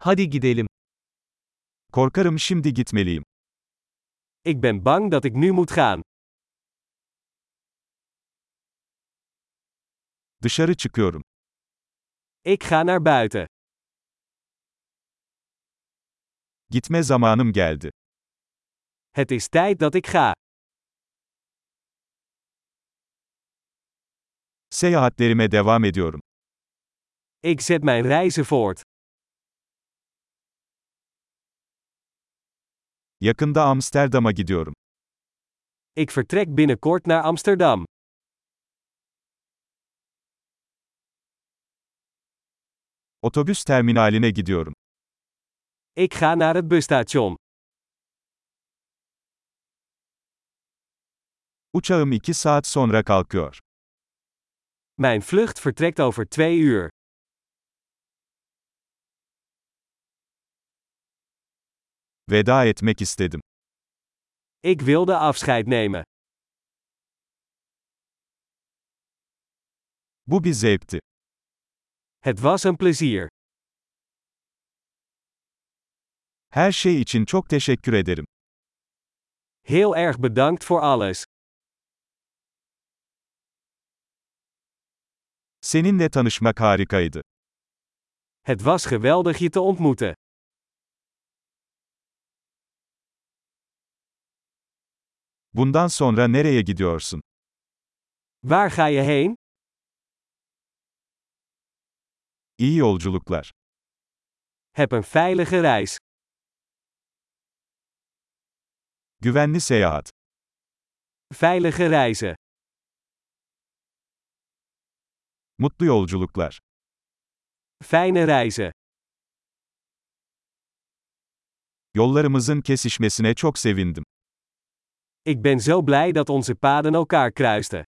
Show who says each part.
Speaker 1: Hadi gidelim.
Speaker 2: Korkarım şimdi gitmeliyim.
Speaker 1: Ik ben bang dat ik nu moet gaan.
Speaker 2: Dışarı çıkıyorum.
Speaker 1: Ik ga naar buiten.
Speaker 2: Gitme zamanım geldi.
Speaker 1: Het is tijd dat ik ga.
Speaker 2: Seyahatlerime devam ediyorum.
Speaker 1: Ik zet mijn reizen voort.
Speaker 2: Yakında Amsterdam'a gidiyorum.
Speaker 1: Ik vertrek binnenkort naar Amsterdam.
Speaker 2: Otobüs terminaline gidiyorum.
Speaker 1: Ik ga naar het busstation.
Speaker 2: Uçağım 2 saat sonra kalkıyor.
Speaker 1: Mijn vlucht vertrekt over twee uur.
Speaker 2: Veda etmek istedim.
Speaker 1: Ik wilde afscheid nemen.
Speaker 2: Bu bir zevkti.
Speaker 1: Het was een plezier.
Speaker 2: Her şey için çok teşekkür ederim.
Speaker 1: Heel erg bedankt voor alles.
Speaker 2: Seninle tanışmak harikaydı.
Speaker 1: Het was geweldig je te ontmoeten.
Speaker 2: Bundan sonra nereye gidiyorsun?
Speaker 1: Waar ga je heen?
Speaker 2: İyi yolculuklar.
Speaker 1: Heb een veilige reis.
Speaker 2: Güvenli seyahat.
Speaker 1: Veilige reizen.
Speaker 2: Mutlu yolculuklar.
Speaker 1: Fijne reizen.
Speaker 2: Yollarımızın kesişmesine çok sevindim.
Speaker 1: Ik ben zo blij dat onze paden elkaar kruisten.